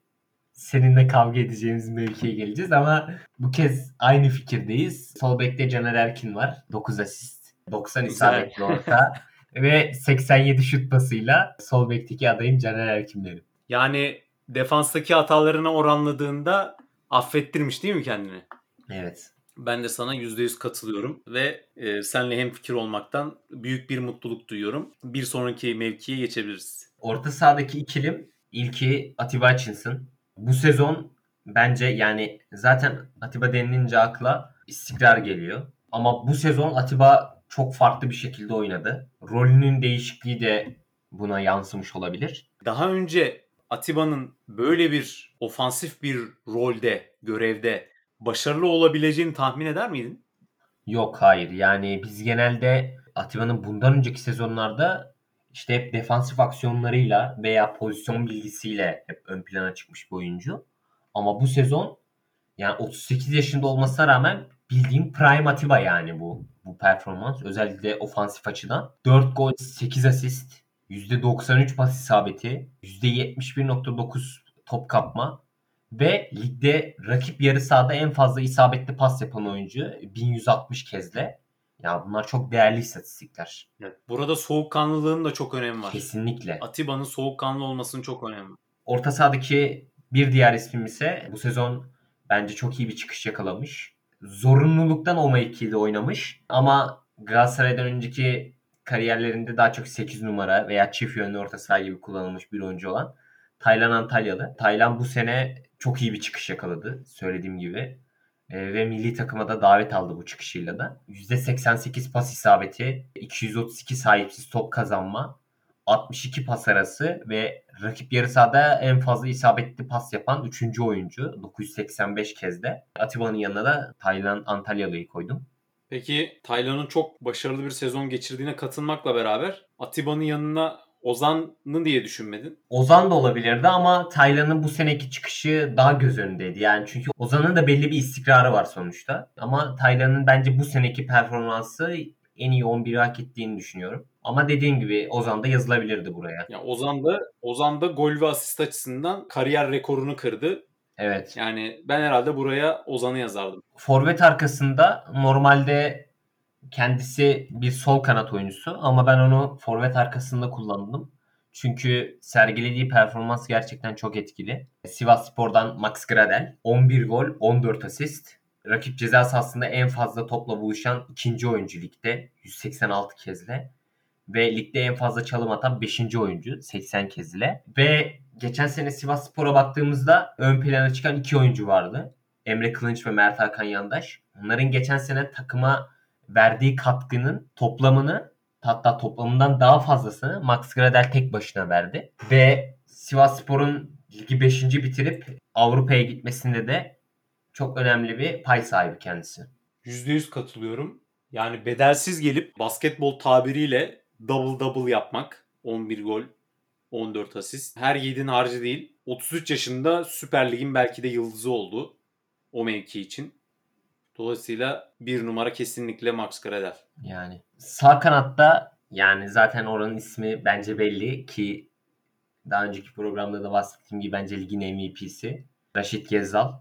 seninle kavga edeceğimiz mevkiye geleceğiz ama bu kez aynı fikirdeyiz. Sol bekte Caner Erkin var. 9 asist, 90 isabetli orta ve 87 şut pasıyla sol bekteki adayım Caner Erkin benim. Yani defanstaki hatalarına oranladığında affettirmiş değil mi kendini? Evet. Ben de sana %100 katılıyorum ve e, senle hem fikir olmaktan büyük bir mutluluk duyuyorum. Bir sonraki mevkiye geçebiliriz. Orta sahadaki ikilim ilki Atiba Hutchinson. Bu sezon bence yani zaten Atiba denilince akla istikrar geliyor. Ama bu sezon Atiba çok farklı bir şekilde oynadı. Rolünün değişikliği de buna yansımış olabilir. Daha önce Atiba'nın böyle bir ofansif bir rolde, görevde başarılı olabileceğini tahmin eder miydin? Yok hayır. Yani biz genelde Atiba'nın bundan önceki sezonlarda işte hep defansif aksiyonlarıyla veya pozisyon bilgisiyle hep ön plana çıkmış bir oyuncu. Ama bu sezon yani 38 yaşında olmasına rağmen bildiğim prime Atiba yani bu bu performans. Özellikle ofansif açıdan. 4 gol, 8 asist, %93 pas isabeti, %71.9 top kapma ve ligde rakip yarı sahada en fazla isabetli pas yapan oyuncu 1160 kezle. Ya bunlar çok değerli istatistikler. Evet. Burada soğukkanlılığın da çok önemi var. Kesinlikle. Atiba'nın soğukkanlı olmasının çok önemi var. Orta sahadaki bir diğer ismim ise bu sezon bence çok iyi bir çıkış yakalamış. Zorunluluktan o mevkide oynamış ama Galatasaray'dan önceki kariyerlerinde daha çok 8 numara veya çift yönlü orta saha gibi kullanılmış bir oyuncu olan Taylan Antalyalı. Taylan bu sene çok iyi bir çıkış yakaladı söylediğim gibi. E, ve milli takıma da davet aldı bu çıkışıyla da. %88 pas isabeti, 232 sahipsiz top kazanma, 62 pas arası ve rakip yarı sahada en fazla isabetli pas yapan 3. oyuncu 985 kez de. Atiba'nın yanına da Taylan Antalyalı'yı koydum. Peki Taylan'ın çok başarılı bir sezon geçirdiğine katılmakla beraber Atiba'nın yanına Ozan'ı diye düşünmedin? Ozan da olabilirdi ama Taylan'ın bu seneki çıkışı daha göz önündeydi. Yani çünkü Ozan'ın da belli bir istikrarı var sonuçta. Ama Taylan'ın bence bu seneki performansı en iyi 11'i hak ettiğini düşünüyorum. Ama dediğim gibi Ozan da yazılabilirdi buraya. Ya Ozan da Ozan da gol ve asist açısından kariyer rekorunu kırdı. Evet. Yani ben herhalde buraya Ozan'ı yazardım. Forvet arkasında normalde kendisi bir sol kanat oyuncusu ama ben onu forvet arkasında kullandım. Çünkü sergilediği performans gerçekten çok etkili. Sivas Spor'dan Max Gradel 11 gol 14 asist. Rakip ceza sahasında en fazla topla buluşan ikinci oyuncu ligde 186 kezle. Ve ligde en fazla çalım atan 5. oyuncu 80 kez ile. Ve geçen sene Sivas Spor'a baktığımızda ön plana çıkan iki oyuncu vardı. Emre Kılınç ve Mert Hakan Yandaş. Onların geçen sene takıma verdiği katkının toplamını hatta toplamından daha fazlasını Max Gradel tek başına verdi. Ve Sivas Spor'un ligi 5. bitirip Avrupa'ya gitmesinde de çok önemli bir pay sahibi kendisi. %100 katılıyorum. Yani bedelsiz gelip basketbol tabiriyle double double yapmak. 11 gol, 14 asist. Her yiğidin harcı değil. 33 yaşında Süper Lig'in belki de yıldızı oldu o mevki için. Dolayısıyla bir numara kesinlikle Max Gradel. Yani sağ kanatta yani zaten oranın ismi bence belli ki daha önceki programda da bahsettiğim gibi bence ligin MVP'si. Raşit Gezzal.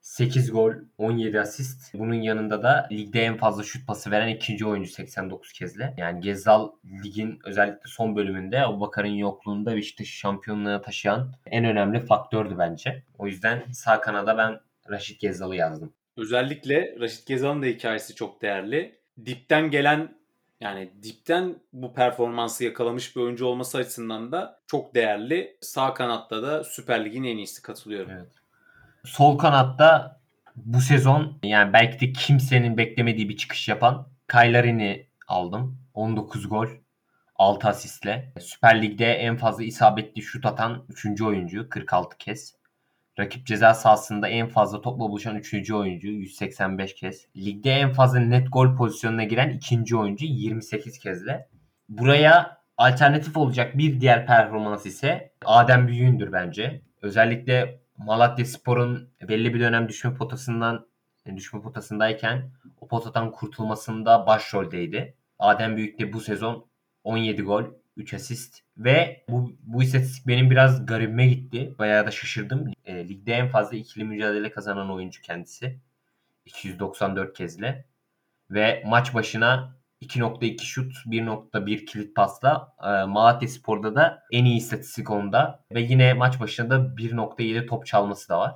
8 gol, 17 asist. Bunun yanında da ligde en fazla şut pası veren ikinci oyuncu 89 kezle. Yani Gezzal ligin özellikle son bölümünde Abubakar'ın yokluğunda Beşiktaş'ı şampiyonluğa taşıyan en önemli faktördü bence. O yüzden sağ kanada ben Raşit Gezzal'ı yazdım. Özellikle Raşit Gezal'ın da hikayesi çok değerli. Dipten gelen yani dipten bu performansı yakalamış bir oyuncu olması açısından da çok değerli. Sağ kanatta da Süper Lig'in en iyisi katılıyorum. Evet. Sol kanatta bu sezon yani belki de kimsenin beklemediği bir çıkış yapan Kaylarini aldım. 19 gol, 6 asistle. Süper Lig'de en fazla isabetli şut atan 3. oyuncu 46 kez. Rakip ceza sahasında en fazla topla buluşan 3. oyuncu 185 kez. Ligde en fazla net gol pozisyonuna giren 2. oyuncu 28 kezle. Buraya alternatif olacak bir diğer performans ise Adem Büyük'ündür bence. Özellikle Malatya Spor'un belli bir dönem düşme potasından düşme potasındayken o potadan kurtulmasında başroldeydi. Adem Büyük de bu sezon 17 gol, 3 asist ve bu, bu istatistik benim biraz garibime gitti. Bayağı da şaşırdım. E, ligde en fazla ikili mücadele kazanan oyuncu kendisi. 294 kezle. Ve maç başına 2.2 şut, 1.1 kilit pasla e, Malatya Spor'da da en iyi istatistik onda. Ve yine maç başında 1.7 top çalması da var.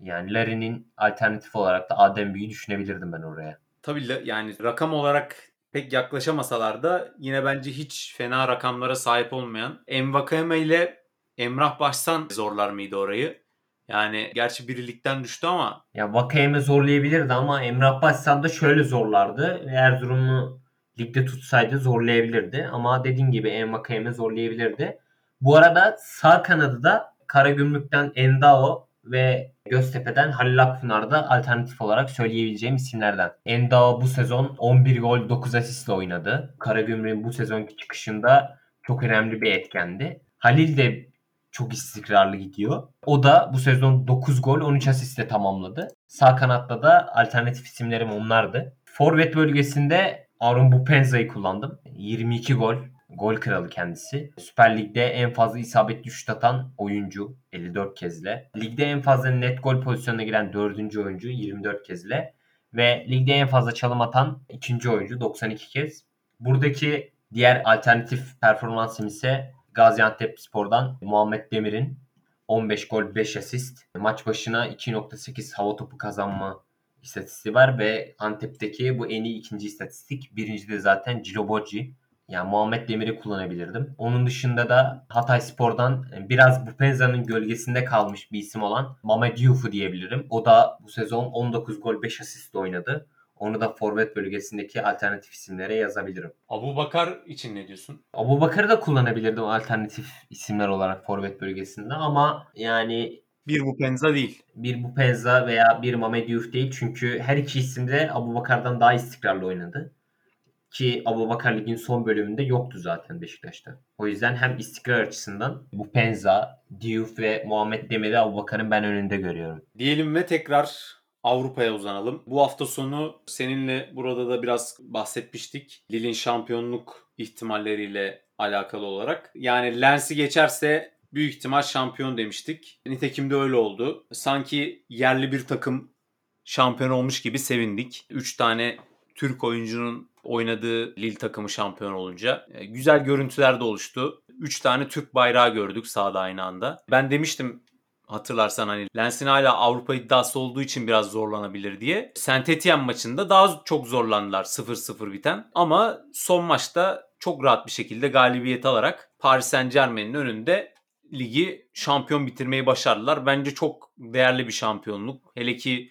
Yani Larry'nin alternatif olarak da Adem Büyü'yü düşünebilirdim ben oraya. Tabii yani rakam olarak pek yaklaşamasalar da yine bence hiç fena rakamlara sahip olmayan Envakame ile Emrah Başsan zorlar mıydı orayı? Yani gerçi birilikten düştü ama. Ya Vakayeme zorlayabilirdi ama Emrah Başsan da şöyle zorlardı. Erzurum'u ligde tutsaydı zorlayabilirdi. Ama dediğim gibi Envakayeme zorlayabilirdi. Bu arada sağ kanadı da Karagümrük'ten Endao ve Göztepe'den Halil Akpınar da alternatif olarak söyleyebileceğim isimlerden. Endao bu sezon 11 gol 9 asistle oynadı. Karagümrük'ün bu sezonki çıkışında çok önemli bir etkendi. Halil de çok istikrarlı gidiyor. O da bu sezon 9 gol 13 asistle tamamladı. Sağ kanatta da alternatif isimlerim onlardı. Forvet bölgesinde Arun Bupenza'yı kullandım. 22 gol. Gol kralı kendisi. Süper Lig'de en fazla isabetli şut atan oyuncu 54 kezle. Ligde en fazla net gol pozisyonuna giren 4. oyuncu 24 kezle. Ve ligde en fazla çalım atan 2. oyuncu 92 kez. Buradaki diğer alternatif performansım ise Gaziantep Spor'dan Muhammed Demir'in 15 gol 5 asist. Maç başına 2.8 hava topu kazanma istatistiği var ve Antep'teki bu en iyi ikinci istatistik. Birinci de zaten Ciloboci. Yani Muhammed Demir'i kullanabilirdim. Onun dışında da Hatay Spor'dan biraz bu Penza'nın gölgesinde kalmış bir isim olan Mamed Yuf'u diyebilirim. O da bu sezon 19 gol 5 asist oynadı. Onu da forvet bölgesindeki alternatif isimlere yazabilirim. Abu Bakar için ne diyorsun? Abu Bakar'ı da kullanabilirdim alternatif isimler olarak forvet bölgesinde ama yani bir bu Penza değil. Bir bu Penza veya bir Mamed Yuf değil. Çünkü her iki isim de Abu Bakar'dan daha istikrarlı oynadı. Ki Abu Bakar Lig'in son bölümünde yoktu zaten Beşiktaş'ta. O yüzden hem istikrar açısından bu Penza, Diouf ve Muhammed Demir'i Abu Bakar'ın ben önünde görüyorum. Diyelim ve tekrar Avrupa'ya uzanalım. Bu hafta sonu seninle burada da biraz bahsetmiştik. Lille'in şampiyonluk ihtimalleriyle alakalı olarak. Yani Lens'i geçerse büyük ihtimal şampiyon demiştik. Nitekim de öyle oldu. Sanki yerli bir takım şampiyon olmuş gibi sevindik. 3 tane Türk oyuncunun oynadığı Lille takımı şampiyon olunca e, güzel görüntüler de oluştu. 3 tane Türk bayrağı gördük sahada aynı anda. Ben demiştim hatırlarsan hani Lens'in hala Avrupa iddiası olduğu için biraz zorlanabilir diye. Saint Etienne maçında daha çok zorlandılar 0-0 biten. Ama son maçta çok rahat bir şekilde galibiyet alarak Paris Saint Germain'in önünde ligi şampiyon bitirmeyi başardılar. Bence çok değerli bir şampiyonluk. Hele ki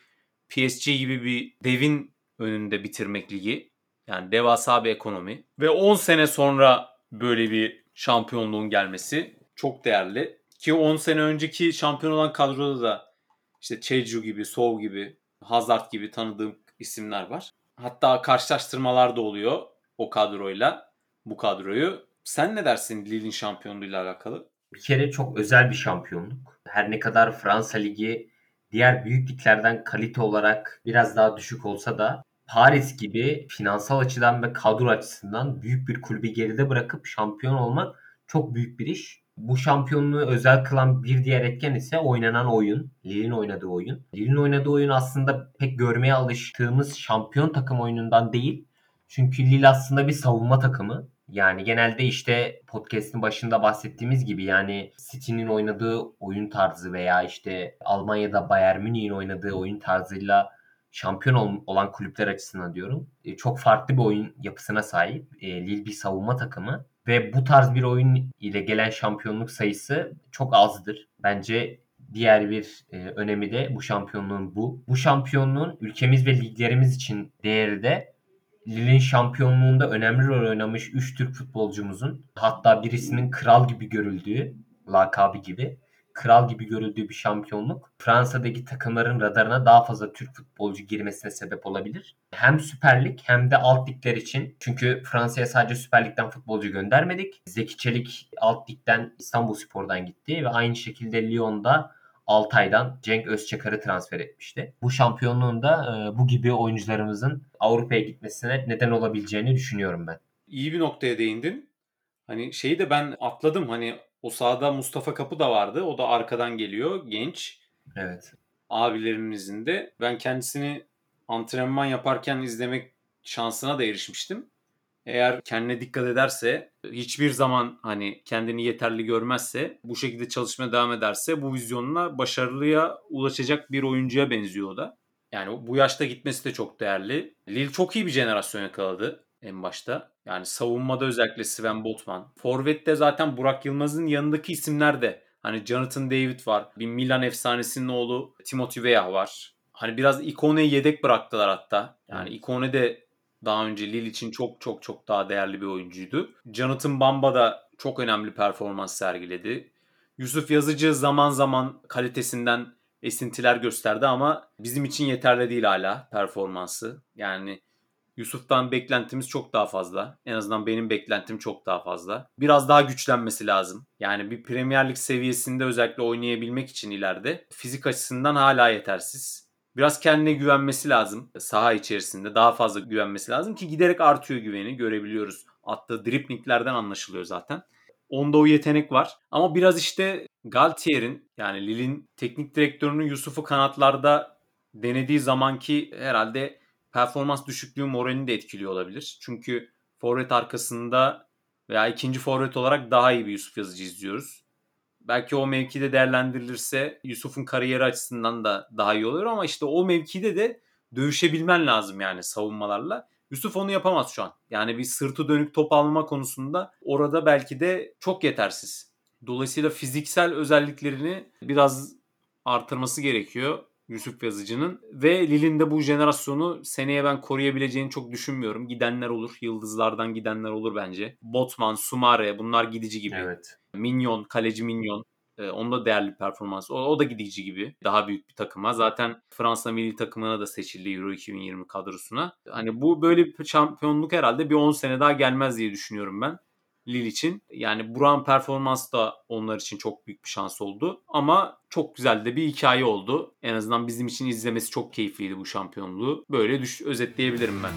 PSG gibi bir devin önünde bitirmek ligi. Yani devasa bir ekonomi. Ve 10 sene sonra böyle bir şampiyonluğun gelmesi çok değerli. Ki 10 sene önceki şampiyon olan kadroda da işte Çeju gibi, Sov gibi, Hazard gibi tanıdığım isimler var. Hatta karşılaştırmalar da oluyor o kadroyla bu kadroyu. Sen ne dersin Lille'in şampiyonluğuyla alakalı? Bir kere çok özel bir şampiyonluk. Her ne kadar Fransa Ligi diğer büyük liglerden kalite olarak biraz daha düşük olsa da Paris gibi finansal açıdan ve kadro açısından büyük bir kulübü geride bırakıp şampiyon olmak çok büyük bir iş. Bu şampiyonluğu özel kılan bir diğer etken ise oynanan oyun. Lille'in oynadığı oyun. Lille'in oynadığı oyun aslında pek görmeye alıştığımız şampiyon takım oyunundan değil. Çünkü Lille aslında bir savunma takımı. Yani genelde işte podcast'in başında bahsettiğimiz gibi yani City'nin oynadığı oyun tarzı veya işte Almanya'da Bayern Münih'in oynadığı oyun tarzıyla şampiyon olan kulüpler açısından diyorum. E, çok farklı bir oyun yapısına sahip. E, Lille bir savunma takımı ve bu tarz bir oyun ile gelen şampiyonluk sayısı çok azdır. Bence diğer bir e, önemi de bu şampiyonluğun bu. Bu şampiyonluğun ülkemiz ve liglerimiz için değeri de Lille'in şampiyonluğunda önemli rol oynamış 3 Türk futbolcumuzun hatta birisinin kral gibi görüldüğü lakabı gibi kral gibi görüldüğü bir şampiyonluk Fransa'daki takımların radarına daha fazla Türk futbolcu girmesine sebep olabilir. Hem Süper Lig hem de alt ligler için. Çünkü Fransa'ya sadece Süper Lig'den futbolcu göndermedik. Zeki Çelik alt ligden İstanbul Spor'dan gitti ve aynı şekilde Lyon'da Altay'dan Cenk Özçakar'ı transfer etmişti. Bu şampiyonluğunda e, bu gibi oyuncularımızın Avrupa'ya gitmesine neden olabileceğini düşünüyorum ben. İyi bir noktaya değindin. Hani şeyi de ben atladım. Hani o sahada Mustafa Kapı da vardı. O da arkadan geliyor. Genç. Evet. Abilerimizin de. Ben kendisini antrenman yaparken izlemek şansına da erişmiştim. Eğer kendine dikkat ederse, hiçbir zaman hani kendini yeterli görmezse, bu şekilde çalışmaya devam ederse bu vizyonla başarılıya ulaşacak bir oyuncuya benziyor o da. Yani bu yaşta gitmesi de çok değerli. Lille çok iyi bir jenerasyon yakaladı en başta. Yani savunmada özellikle Sven Botman. Forvet'te zaten Burak Yılmaz'ın yanındaki isimler de. Hani Jonathan David var. Bir Milan efsanesinin oğlu Timothy Weah var. Hani biraz Ikone'yi yedek bıraktılar hatta. Yani Ikone de daha önce Lille için çok çok çok daha değerli bir oyuncuydu. Jonathan Bamba da çok önemli performans sergiledi. Yusuf Yazıcı zaman zaman kalitesinden esintiler gösterdi ama bizim için yeterli değil hala performansı. Yani Yusuf'tan beklentimiz çok daha fazla. En azından benim beklentim çok daha fazla. Biraz daha güçlenmesi lazım. Yani bir Premier Lig seviyesinde özellikle oynayabilmek için ileride fizik açısından hala yetersiz. Biraz kendine güvenmesi lazım. Saha içerisinde daha fazla güvenmesi lazım ki giderek artıyor güveni görebiliyoruz. Attığı driplinglerden anlaşılıyor zaten. Onda o yetenek var. Ama biraz işte Galtier'in yani Lille'in teknik direktörünün Yusuf'u kanatlarda denediği zamanki herhalde performans düşüklüğü moralini de etkiliyor olabilir. Çünkü forvet arkasında veya ikinci forvet olarak daha iyi bir Yusuf Yazıcı izliyoruz. Belki o mevkide değerlendirilirse Yusuf'un kariyeri açısından da daha iyi olur ama işte o mevkide de dövüşebilmen lazım yani savunmalarla. Yusuf onu yapamaz şu an. Yani bir sırtı dönük top alma konusunda orada belki de çok yetersiz. Dolayısıyla fiziksel özelliklerini biraz artırması gerekiyor. Yusuf Yazıcı'nın. Ve Lille'in de bu jenerasyonu seneye ben koruyabileceğini çok düşünmüyorum. Gidenler olur. Yıldızlardan gidenler olur bence. Botman, Sumare bunlar gidici gibi. Evet. Minyon, kaleci Minyon. Ee, onda değerli performans. O, o da gidici gibi. Daha büyük bir takıma. Zaten Fransa milli takımına da seçildi Euro 2020 kadrosuna. Hani bu böyle bir şampiyonluk herhalde bir 10 sene daha gelmez diye düşünüyorum ben. Lille için. Yani Buran performans da onlar için çok büyük bir şans oldu. Ama çok güzel de bir hikaye oldu. En azından bizim için izlemesi çok keyifliydi bu şampiyonluğu. Böyle düş özetleyebilirim ben.